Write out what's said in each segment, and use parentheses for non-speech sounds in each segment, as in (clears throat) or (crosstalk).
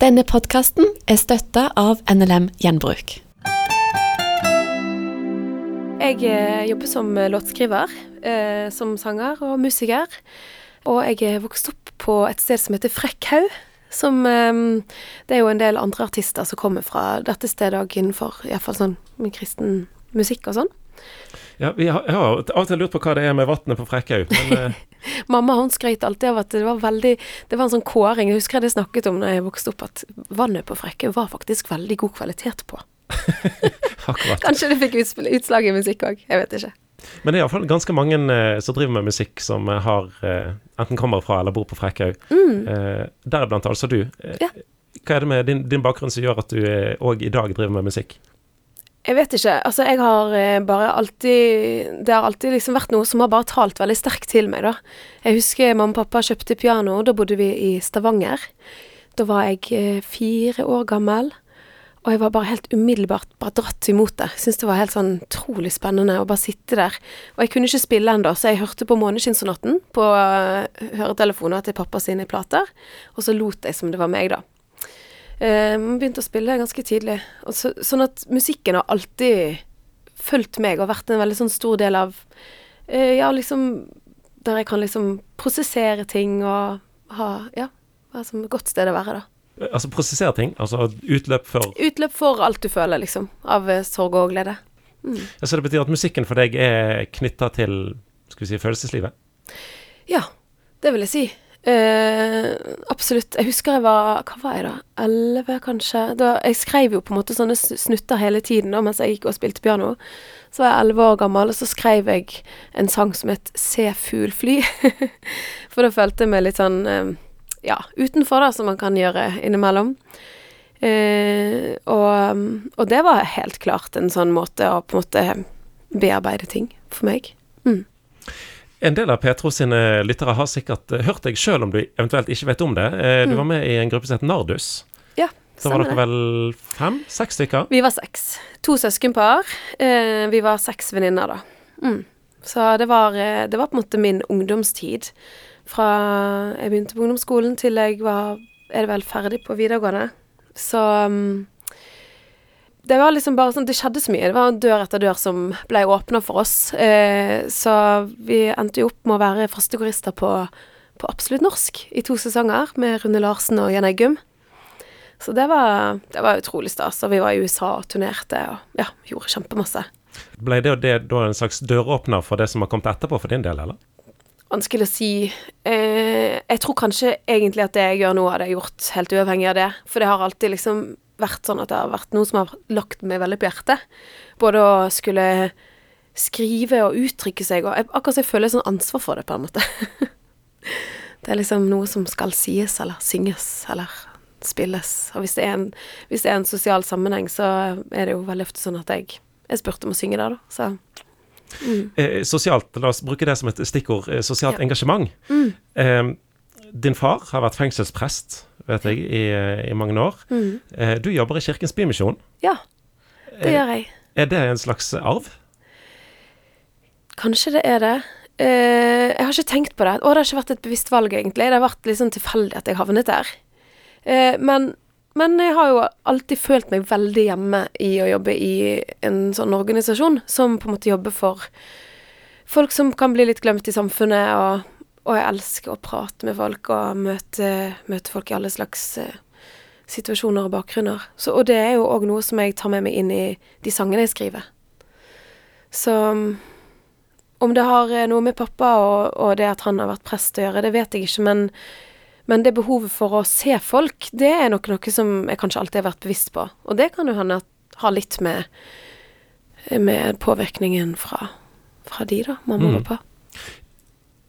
Denne podkasten er støtta av NLM Gjenbruk. Jeg eh, jobber som låtskriver, eh, som sanger og musiker. Og jeg er vokst opp på et sted som heter Frekkhaug. Som eh, Det er jo en del andre artister som kommer fra dette stedet òg, innenfor iallfall sånn med kristen musikk og sånn. Ja, vi har, jeg har av og til lurt på hva det er med vannet på Frekkhaug, men (laughs) Mamma hun skrøt alltid av at det var veldig Det var en sånn kåring. Jeg husker jeg det snakket om da jeg vokste opp, at vannet på Frekke var faktisk veldig god kvalitet på. (laughs) akkurat. Kanskje det fikk utslag i musikk òg. Jeg vet ikke. Men det er iallfall ganske mange eh, som driver med musikk, som eh, har eh, enten kommer fra eller bor på Frekkhaug. Eh, Deriblant altså du. Eh, Mm. Ja. Hva er det med din, din bakgrunn som gjør at du òg i dag driver med musikk? Jeg vet ikke. Altså, jeg har eh, bare alltid Det har alltid liksom vært noe som har bare talt veldig sterkt til meg, da. Jeg husker mamma og pappa kjøpte piano. Da bodde vi i Stavanger. Da var jeg eh, fire år gammel. Og jeg var bare helt umiddelbart bare dratt imot det. Syns det var helt sånn utrolig spennende å bare sitte der. Og jeg kunne ikke spille ennå, så jeg hørte på Måneskinnsonaten på uh, høretelefoner til pappa sine plater. Og så lot jeg som det var meg, da. Eh, begynte å spille ganske tidlig. Så, sånn at musikken har alltid fulgt meg og vært en veldig sånn stor del av eh, Ja, liksom Der jeg kan liksom prosessere ting og ha Ja, være som et godt sted å være, da. Eh, Altså prosessere ting, altså utløp for Utløp for alt du føler, liksom. Av sorg og glede. Mm. Så det betyr at musikken for deg er knytta til skal vi si, følelseslivet? Ja, det vil jeg si. Eh, absolutt. Jeg husker jeg var Hva var jeg da? Elleve, kanskje? Da, jeg skrev jo på en måte sånne snutter hele tiden da, mens jeg gikk og spilte piano. Så var jeg elleve år gammel, og så skrev jeg en sang som het Se fugl fly. (laughs) For da følte jeg meg litt sånn uh, ja, utenfor, da, som man kan gjøre innimellom. Uh, og, og det var helt klart en sånn måte å på en måte bearbeide ting for meg. En del av Petro sine lyttere har sikkert eh, hørt deg sjøl om du eventuelt ikke vet om det. Eh, Du var med i en gruppe som het Nardus. Ja, Da var dere vel fem? Seks stykker? Vi var seks. To søskenpar. Eh, vi var seks venninner, da. Mm. Så det var, det var på en måte min ungdomstid. Fra jeg begynte på ungdomsskolen til jeg var Er det vel ferdig på videregående. Så mm, Det var liksom bare sånn Det skjedde så mye. Det var dør etter dør som ble åpna for oss. Eh, så vi endte jo opp med å være førstekorister på, på Absolutt norsk i to sesonger med Rune Larsen og Jan Eggum. Så det var, det var utrolig stas. Og vi var i USA og turnerte og ja, gjorde kjempemasse. Ble det, det da en slags døråpner for det som har kommet etterpå for din del, eller? Vanskelig å si. Eh, jeg tror kanskje egentlig at det jeg gjør nå, hadde jeg gjort helt uavhengig av det. For det har alltid liksom vært sånn at det har vært noe som har lagt meg veldig på hjertet. Både å skulle skrive og uttrykke seg, og jeg, akkurat så jeg føler sånn ansvar for det, på en måte. (laughs) det er liksom noe som skal sies, eller synges, eller spilles. Og hvis det er en, det er en sosial sammenheng, så er det jo veldig ofte sånn at jeg er spurt om å synge der, da. Så Eh, sosialt, la oss bruke det som et stikkord, eh, sosialt Ja. engasjement. Eh, din far har vært fengselsprest, vet jeg, i, i mange år. Eh, du jobber i Kirkens Bymisjon. ja, det gjør jeg. Er det en slags arv? Kanskje det er det. Eh, jeg har ikke tenkt på det. Og det har ikke vært et bevisst valg, egentlig. Det har vært litt sånn tilfeldig at jeg havnet der. Eh, men, men jeg har jo alltid følt meg veldig hjemme i å jobbe i en sånn organisasjon som på en måte jobber for folk som kan bli litt glemt i samfunnet, og, og jeg elsker å prate med folk og møte, møte folk i alle slags eh, situasjoner og bakgrunner. Så, og det er jo òg noe som jeg tar med meg inn i de sangene jeg skriver. Så om det har eh, noe med pappa og, og det at han har vært prest å gjøre, det vet jeg ikke, men, men det behovet for å se folk, det er nok noe som jeg kanskje alltid har vært bevisst på. Og det kan jo hende at har litt med, med påvirkningen fra, fra de, da, mamma og Mm. pappa.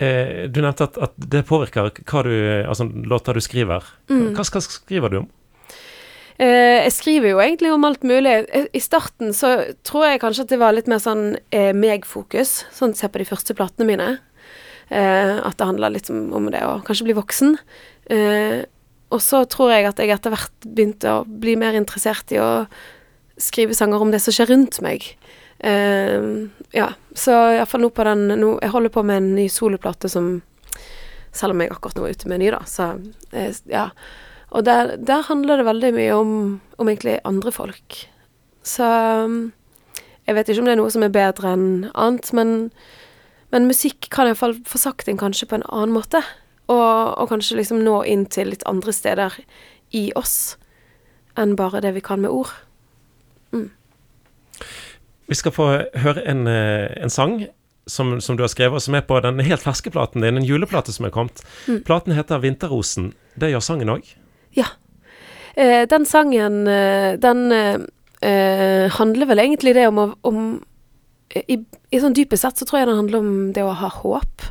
Eh, du nevnte at, at det påvirker hva du, altså låter du skriver. Mm. Hva, hva skriver du om? Eh, jeg skriver jo egentlig om alt mulig. Eh, I starten så tror jeg kanskje at det var litt mer sånn eh, meg-fokus, sånn se på de første platene mine. Eh, at det handla litt om, det å kanskje bli voksen. Eh, og så tror jeg at jeg etter hvert begynte å bli mer interessert i å skrive sanger om det som skjer rundt meg. Eh, ja, så iallfall nå på den nå, Jeg holder på med en ny soloplate som Selv om jeg akkurat nå er ute med en ny, da, så uh, ja. Og der, der handler det veldig mye om, om egentlig andre folk. Så um, jeg vet ikke om det er noe som er bedre enn annet, men, men musikk kan iallfall få sagt ting kanskje på en annen måte. Og, og kanskje liksom nå inn til litt andre steder i oss enn bare det vi kan med ord. Vi skal få høre en, eh, en sang som, som du har skrevet, som er på den helt ferske platen din, en juleplate som er kommet. Platen heter 'Vinterrosen'. Det gjør sangen òg. Ja. Eh, den sangen, eh, den eh, handler vel egentlig det om om, i, I sånn dypest sett så tror jeg den handler om det å ha håp.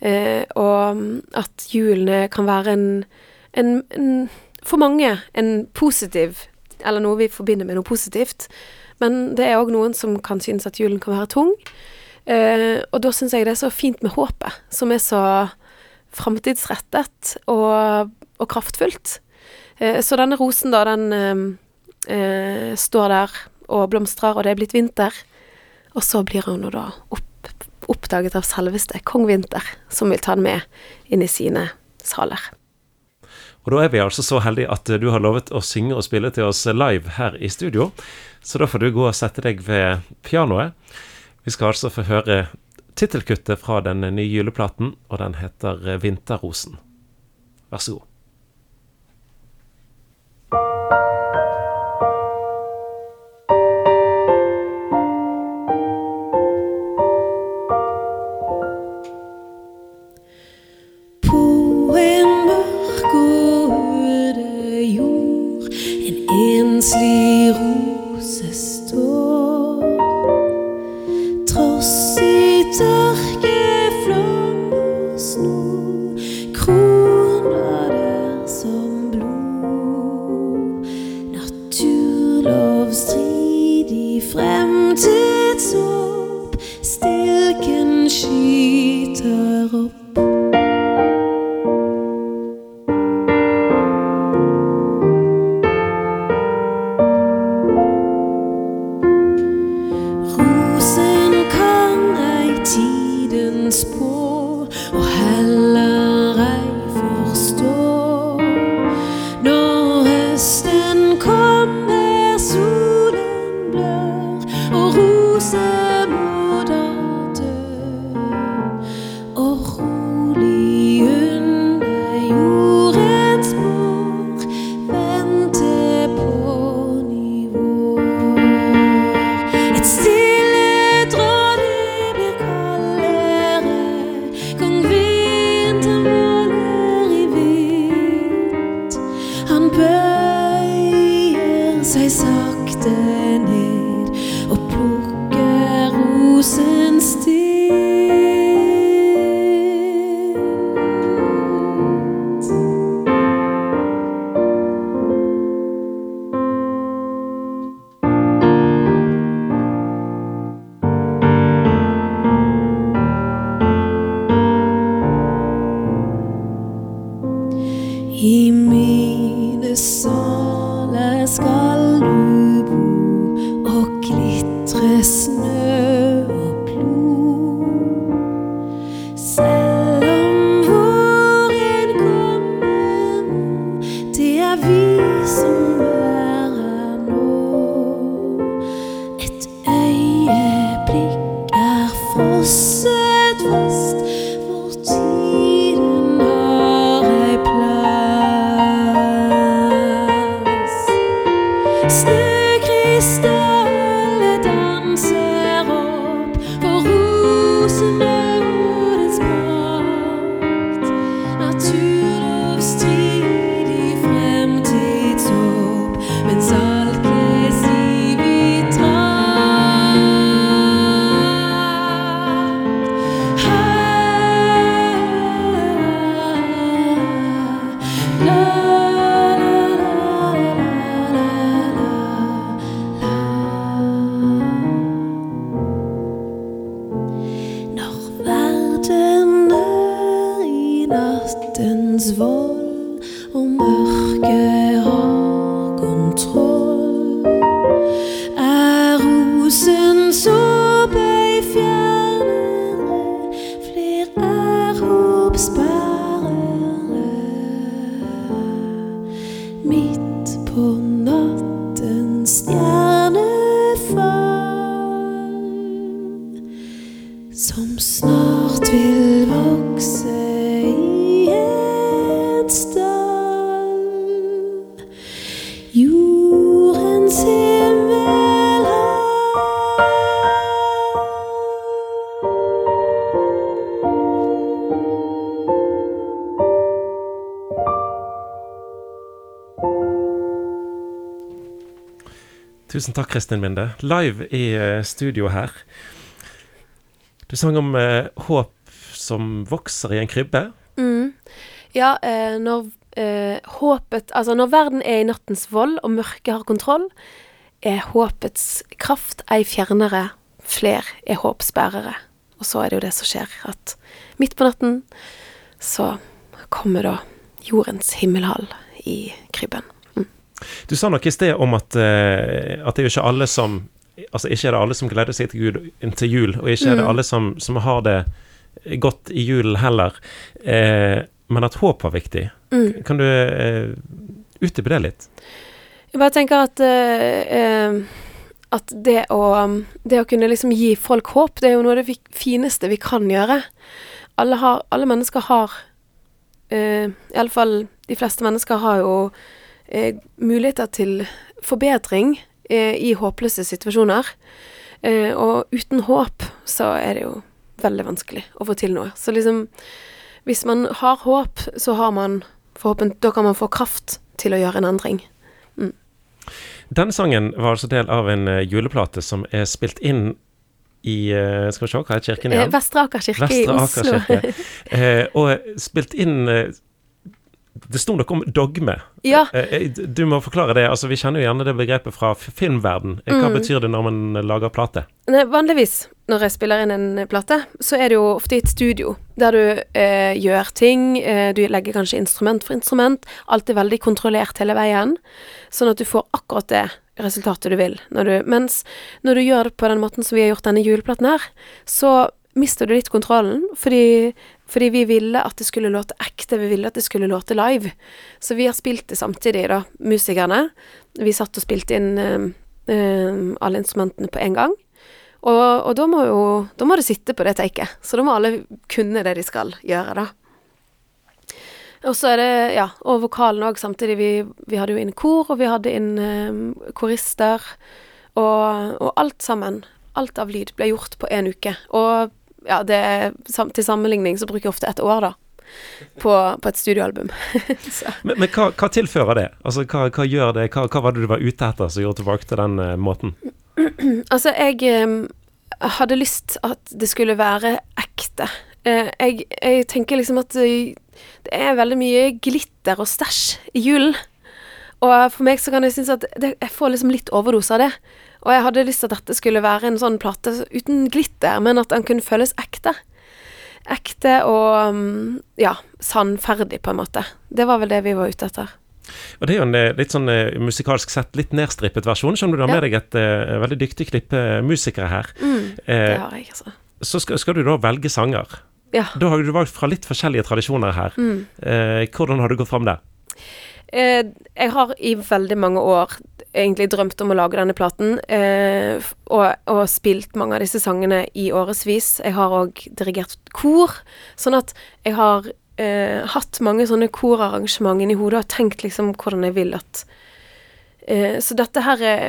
Eh, og mm, at julene kan være en, en, en For mange en positiv Eller noe vi forbinder med noe positivt. Men det er òg noen som kan synes at julen kan være tung. Eh, og da syns jeg det er så fint med håpet, som er så framtidsrettet og, og kraftfullt. Eh, så denne rosen, da, den eh, eh, står der og blomstrer, og det er blitt vinter. Og så blir hun da opp, oppdaget av selveste kong Vinter, som vil ta den med inn i sine saler. Og da er vi altså så heldige at du har lovet å synge og spille til oss live her i studio. Så da får du gå og sette deg ved pianoet. Vi skal altså få høre tittelkuttet fra den nye juleplaten, og den heter 'Vinterrosen'. Vær så god. En enslig rose tiden I mine saler skal du bo og glitre snø Snøkrystallet vil vokse i en stall. Jordens himmelhav. Tusen takk, Kristin Minde. Live i eh, studio her. Du sang om eh, håp som vokser i en krybbe. Mm. Ja, eh, når eh, håpet Altså, når verden er i nattens vold og mørket har kontroll, er håpets kraft ei fjernere, fler er håpsbærere. Og så er det jo det som skjer, at midt på natten så kommer da jordens himmelhall i krybben. Du sa noe i sted om at, eh, at det er jo ikke alle som Altså ikke er det alle som gleder seg til, Gud, til jul, og ikke er det Mm. alle som, som har det godt i julen heller. Eh, men at håp var viktig. Mm. Kan du eh, utdype det litt? Jeg bare tenker at eh, eh, At det å, det å kunne liksom gi folk håp, det er jo noe av det fi- fineste vi kan gjøre. Alle, har, alle mennesker har eh, Iallfall de fleste mennesker har jo eh, muligheter til forbedring eh, i håpløse situasjoner. Eh, og uten håp så er det jo veldig vanskelig å få til noe. Så liksom Hvis man har håp, så har man forhåpent Da kan man få kraft til å gjøre en endring. Den sangen var altså del av en eh, juleplate som er spilt inn i eh, Skal vi se, hva er kirken Eh, igjen? Vestre Aker kirke i Oslo. Kirke. (laughs) Og spilt inn Det sto noe om dogme. ja. Eh, du må forklare det. altså Vi kjenner jo gjerne det begrepet fra filmverden. Eh, Hva Mm. betyr det når man lager plate? Nei, vanligvis når jeg spiller inn en plate, så er det jo ofte i et studio der du eh, gjør ting. Eh, du legger kanskje instrument for instrument. Alt er veldig kontrollert hele veien, sånn at du får akkurat det resultatet du vil. Når du, mens når du gjør det på den måten som vi har gjort denne juleplaten her, så mister du litt kontrollen, fordi, fordi vi ville at det skulle låte ekte, vi ville at det skulle låte live. Så vi har spilt det samtidig, da, musikerne. Vi satt og spilte inn eh, eh, alle instrumentene på en gang. Og, og da må jo Da må det sitte på det taket. Så da må alle kunne det de skal gjøre, da. Og så er det Ja, og vokalen òg samtidig. Vi, vi hadde jo inn kor, og vi hadde inn eh, korister. Og, og alt sammen, alt av lyd, ble gjort på én uke. Og ja, det til sammenligning så bruker jeg ofte et år, da. På, på et studioalbum. (laughs) Men, men hva, hva tilfører det? Altså, hva, hva gjør det? Hva, hva var det du var ute etter som gjorde tilbake til den uh, måten? (clears throat) Altså, jeg um, hadde lyst at det skulle være ekte. Uh, jeg, jeg tenker liksom at det er veldig mye glitter og stæsj i julen. Og for meg så kan jeg synes at det, jeg får liksom litt overdose av det. Og jeg hadde lyst til at dette skulle være en sånn plate uten glitter, men at den kunne føles ekte. Ekte og mm, ja, sannferdig, på en måte. Det var vel det vi var ute etter. Og det er jo en eh, litt sånn eh, musikalsk sett litt nedstrippet versjon. Skjønner du, du har Ja. med deg et uh, veldig dyktig klippe musikere her. Mm, det har jeg, altså. så skal, skal du da velge sanger. Ja. Da har du valgt fra litt forskjellige tradisjoner her. Mm. Uh, hvordan har du gått fram der? Eh, jeg har i veldig mange år egentlig drømt om å lage denne platen, eh, og, og spilt mange av disse sangene i årevis. Jeg har òg dirigert kor, sånn at jeg har eh, hatt mange sånne korarrangement inni hodet og tenkt liksom hvordan jeg vil at eh, Så dette her er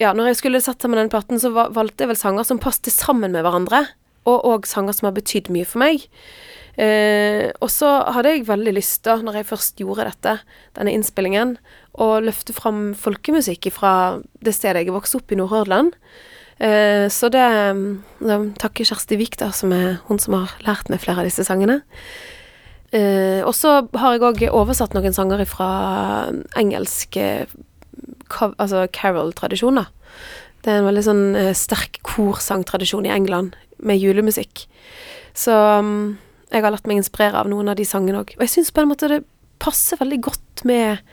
Ja, når jeg skulle sette sammen denne platen, så valgte jeg vel sanger som passet sammen med hverandre, og òg sanger som har betydd mye for meg. Eh, og så hadde jeg veldig lyst, da, når jeg først gjorde dette, denne innspillingen, å løfte fram folkemusikk fra det stedet jeg vokste opp i Nordhordland. Eh, så det da takker Kjersti Vik, da, som er hun som har lært meg flere av disse sangene. Eh, og så har jeg òg oversatt noen sanger fra engelsk eh, altså carol-tradisjon, da. Det er en veldig sånn eh, sterk korsangtradisjon i England, med julemusikk. Så mm, jeg har latt meg inspirere av noen av de sangene òg. Og jeg syns på en måte det passer veldig godt med,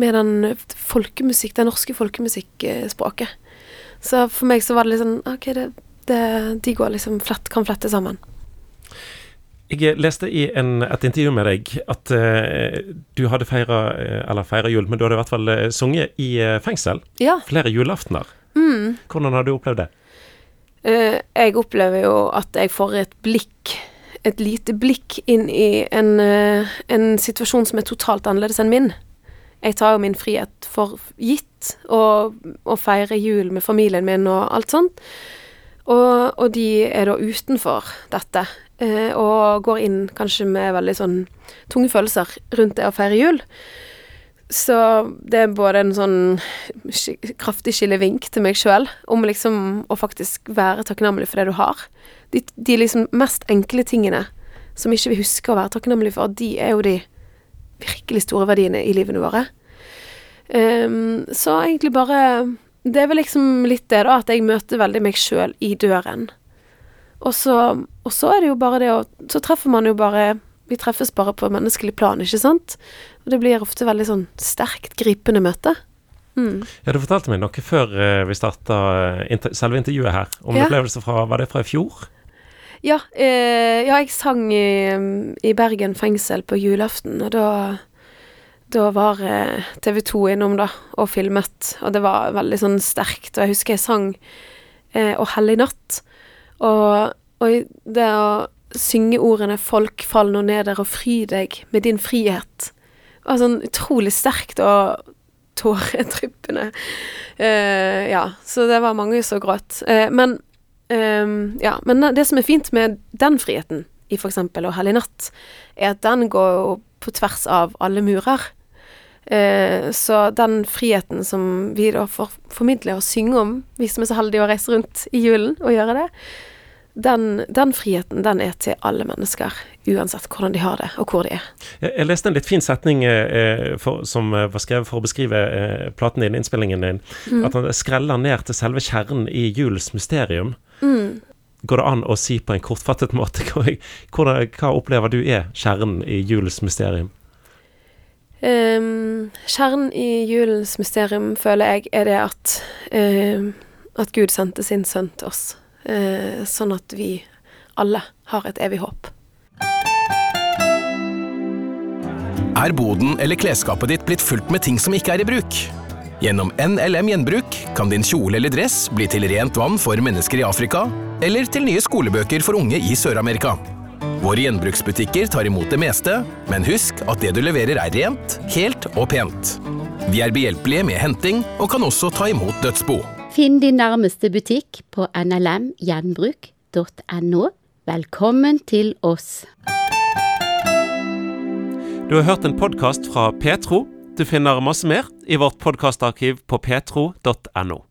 med den folkemusikk, det norske folkemusikkspråket. Så for meg så var det litt sånn OK, det, det, de går liksom flett, kan flette sammen. Jeg leste i en, et intervju med deg at uh, du hadde feira Eller feira jul, men du hadde i hvert fall eh, sunget i eh, fengsel. Ja. Flere julaftener. Mm. Hvordan har du opplevd det? Uh, jeg opplever jo at jeg får et blikk, et lite blikk inn i en, eh, en situasjon som er totalt annerledes enn min. Jeg tar jo min frihet for gitt, og, og feirer jul med familien min og alt sånt. Og, og de er da utenfor dette, eh, og går inn kanskje med veldig sånn tunge følelser rundt det å feire jul. Så det er både en sånn kraftig skillevink til meg sjøl om liksom å faktisk være takknemlig for det du har. De, de liksom mest enkle tingene som ikke vi husker å være takknemlige for, de er jo de virkelig store verdiene i livene våre. Um, så egentlig bare Det er vel liksom litt det, da, at jeg møter veldig meg sjøl i døren. Og så, og så er det jo bare det å Så treffer man jo bare Vi treffes bare på menneskelig plan, ikke sant? Og det blir ofte veldig sånn sterkt gripende møte. Mm. Ja, Du fortalte meg noe før eh, vi starta inter selve intervjuet her, om Ja. opplevelser fra Var det fra i fjor? Ja, eh, ja, jeg sang i, i Bergen fengsel på julaften, og da da var eh, TV 2 innom, da, og filmet, og det var veldig sånn sterkt. Og jeg husker jeg sang eh, 'Å hellig natt', og, og det å synge ordene 'Folk, fall nå neder og fry deg med din frihet', var sånn utrolig sterkt og tåredryppende. (laughs) Uh, ja, så det var mange som gråt. Uh, men um, ja, men det som er fint med den friheten, i eksempel Å hellig natt, er at den går på tvers av alle murer. Eh, så den friheten som vi da får formidle og synge om, vi som er så heldige å reise rundt i julen og gjøre det, den, den friheten, den er til alle mennesker, uansett hvordan de har det, og hvor de er. Jeg, jeg leste en litt fin setning eh, for, som eh, var skrevet for å beskrive eh, platen din, innspillingen din. At han skreller ned til selve kjernen i julens mysterium. Mm. Går det an å si på en kortfattet måte hva, (laughs) hvordan, hva opplever du er kjernen i julens mysterium? Um, kjernen i julens mysterium, føler jeg, er det at uh, At Gud sendte sin sønn til oss, eh, sånn at vi alle har et evig håp. Er boden eller klesskapet ditt blitt fullt med ting som ikke er i bruk? Gjennom NLM Gjenbruk kan din kjole eller dress bli til rent vann for mennesker i Afrika, eller til nye skolebøker for unge i Sør-Amerika. Våre gjenbruksbutikker tar imot det meste, men husk at det du leverer er rent, helt og pent. Vi er behjelpelige med henting, og kan også ta imot dødsbo. Finn din nærmeste butikk på nlmgjenbruk.no. Velkommen til oss. Du har hørt en podkast fra Petro. Du finner masse mer i vårt podkastarkiv på petro.no.